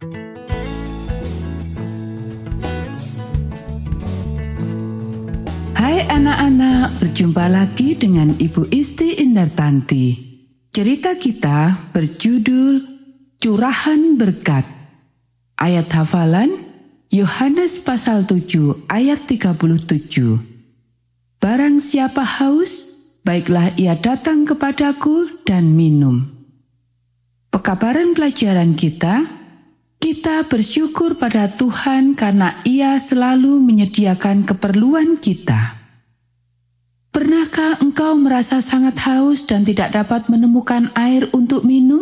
Hai anak-anak, berjumpa lagi dengan Ibu Isti Indartanti. Cerita kita berjudul Curahan Berkat. Ayat hafalan Yohanes pasal 7 ayat 37. Barang siapa haus, baiklah ia datang kepadaku dan minum. Pekabaran pelajaran kita, kita bersyukur pada Tuhan karena Ia selalu menyediakan keperluan kita. Pernahkah engkau merasa sangat haus dan tidak dapat menemukan air untuk minum?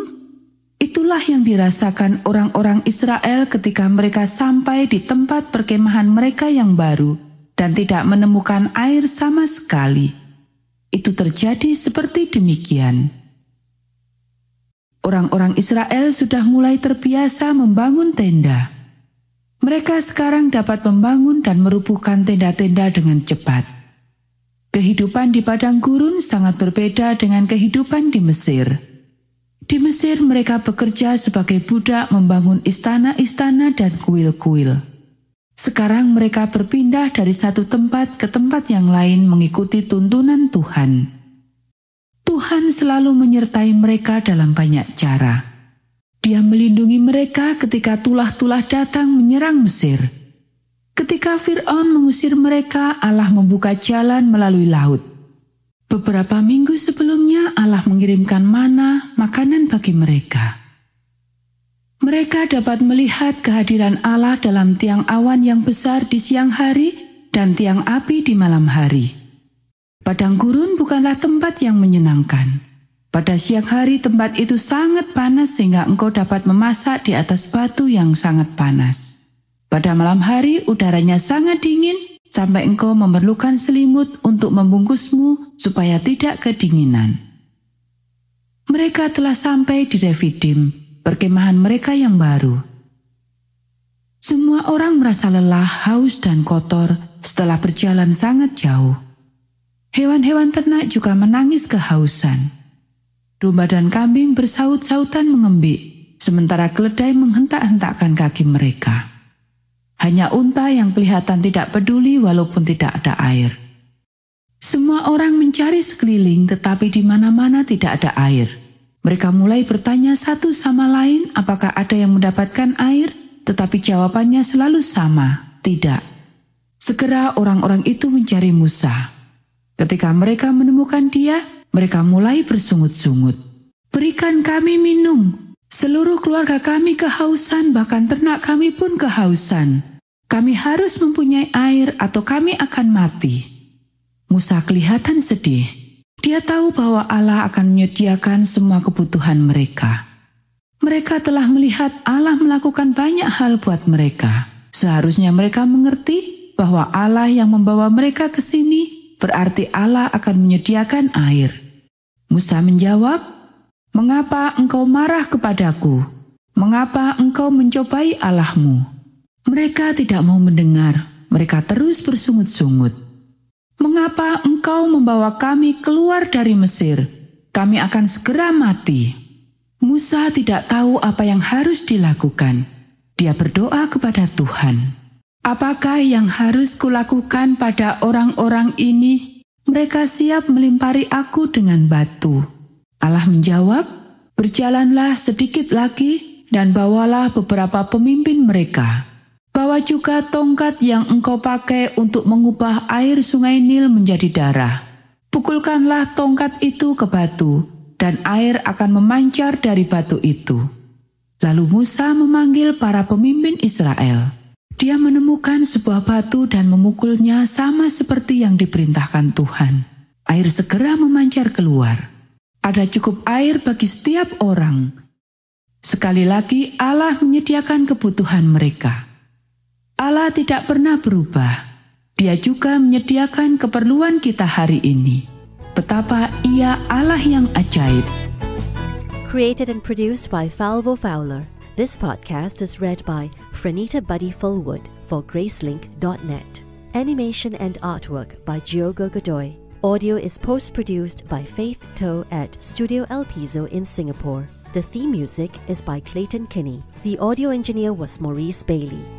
Itulah yang dirasakan orang-orang Israel ketika mereka sampai di tempat perkemahan mereka yang baru dan tidak menemukan air sama sekali. Itu terjadi seperti demikian. Orang-orang Israel sudah mulai terbiasa membangun tenda. Mereka sekarang dapat membangun dan merubuhkan tenda-tenda dengan cepat. Kehidupan di padang gurun sangat berbeda dengan kehidupan di Mesir. Di Mesir mereka bekerja sebagai budak membangun istana-istana dan kuil-kuil. Sekarang mereka berpindah dari satu tempat ke tempat yang lain mengikuti tuntunan Tuhan. Tuhan selalu menyertai mereka dalam banyak cara. Dia melindungi mereka ketika tulah-tulah datang menyerang Mesir. Ketika Firaun mengusir mereka, Allah membuka jalan melalui laut. Beberapa minggu sebelumnya Allah mengirimkan mana makanan bagi mereka. Mereka dapat melihat kehadiran Allah dalam tiang awan yang besar di siang hari dan tiang api di malam hari. Padang gurun bukanlah tempat yang menyenangkan. Pada siang hari tempat itu sangat panas sehingga engkau dapat memasak di atas batu yang sangat panas. Pada malam hari udaranya sangat dingin sampai engkau memerlukan selimut untuk membungkusmu supaya tidak kedinginan. Mereka telah sampai di Refidim, perkemahan mereka yang baru. Semua orang merasa lelah, haus, dan kotor setelah berjalan sangat jauh. Hewan-hewan ternak juga menangis kehausan. Domba dan kambing bersaut-sautan mengembik, sementara keledai menghentak-hentakkan kaki mereka. Hanya unta yang kelihatan tidak peduli walaupun tidak ada air. Semua orang mencari sekeliling tetapi di mana-mana tidak ada air. Mereka mulai bertanya satu sama lain apakah ada yang mendapatkan air, tetapi jawabannya selalu sama, tidak. Segera orang-orang itu mencari Musa. Ketika mereka menemukan dia, mereka mulai bersungut-sungut. Berikan kami minum, Seluruh keluarga kami kehausan, bahkan ternak kami pun kehausan. Kami harus mempunyai air atau kami akan mati. Musa kelihatan sedih. Dia tahu bahwa Allah akan menyediakan semua kebutuhan mereka. Mereka telah melihat Allah melakukan banyak hal buat mereka. Seharusnya mereka mengerti bahwa Allah yang membawa mereka ke sini berarti Allah akan menyediakan air. Musa menjawab, Mengapa engkau marah kepadaku? Mengapa engkau mencobai Allahmu? Mereka tidak mau mendengar, mereka terus bersungut-sungut. Mengapa engkau membawa kami keluar dari Mesir? Kami akan segera mati. Musa tidak tahu apa yang harus dilakukan. Dia berdoa kepada Tuhan. Apakah yang harus kulakukan pada orang-orang ini? Mereka siap melimpari aku dengan batu. Allah menjawab, "Berjalanlah sedikit lagi dan bawalah beberapa pemimpin mereka. Bawa juga tongkat yang engkau pakai untuk mengubah air sungai Nil menjadi darah. Pukulkanlah tongkat itu ke batu, dan air akan memancar dari batu itu." Lalu Musa memanggil para pemimpin Israel. Dia menemukan sebuah batu dan memukulnya sama seperti yang diperintahkan Tuhan. Air segera memancar keluar. Ada cukup air bagi setiap orang. Sekali lagi, Allah menyediakan kebutuhan mereka. Allah tidak pernah berubah. Dia juga menyediakan keperluan kita hari ini. Betapa Ia Allah yang ajaib. Created and produced by Falvo Fowler. This podcast is read by Franita Buddy Fullwood for Gracelink.net. Animation and artwork by Giogo Godoy. Audio is post produced by Faith Toe at Studio El Piso in Singapore. The theme music is by Clayton Kinney. The audio engineer was Maurice Bailey.